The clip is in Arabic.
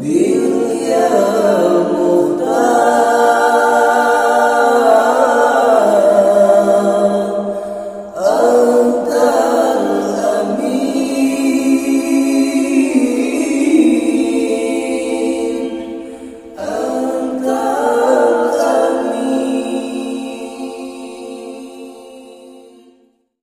باليوم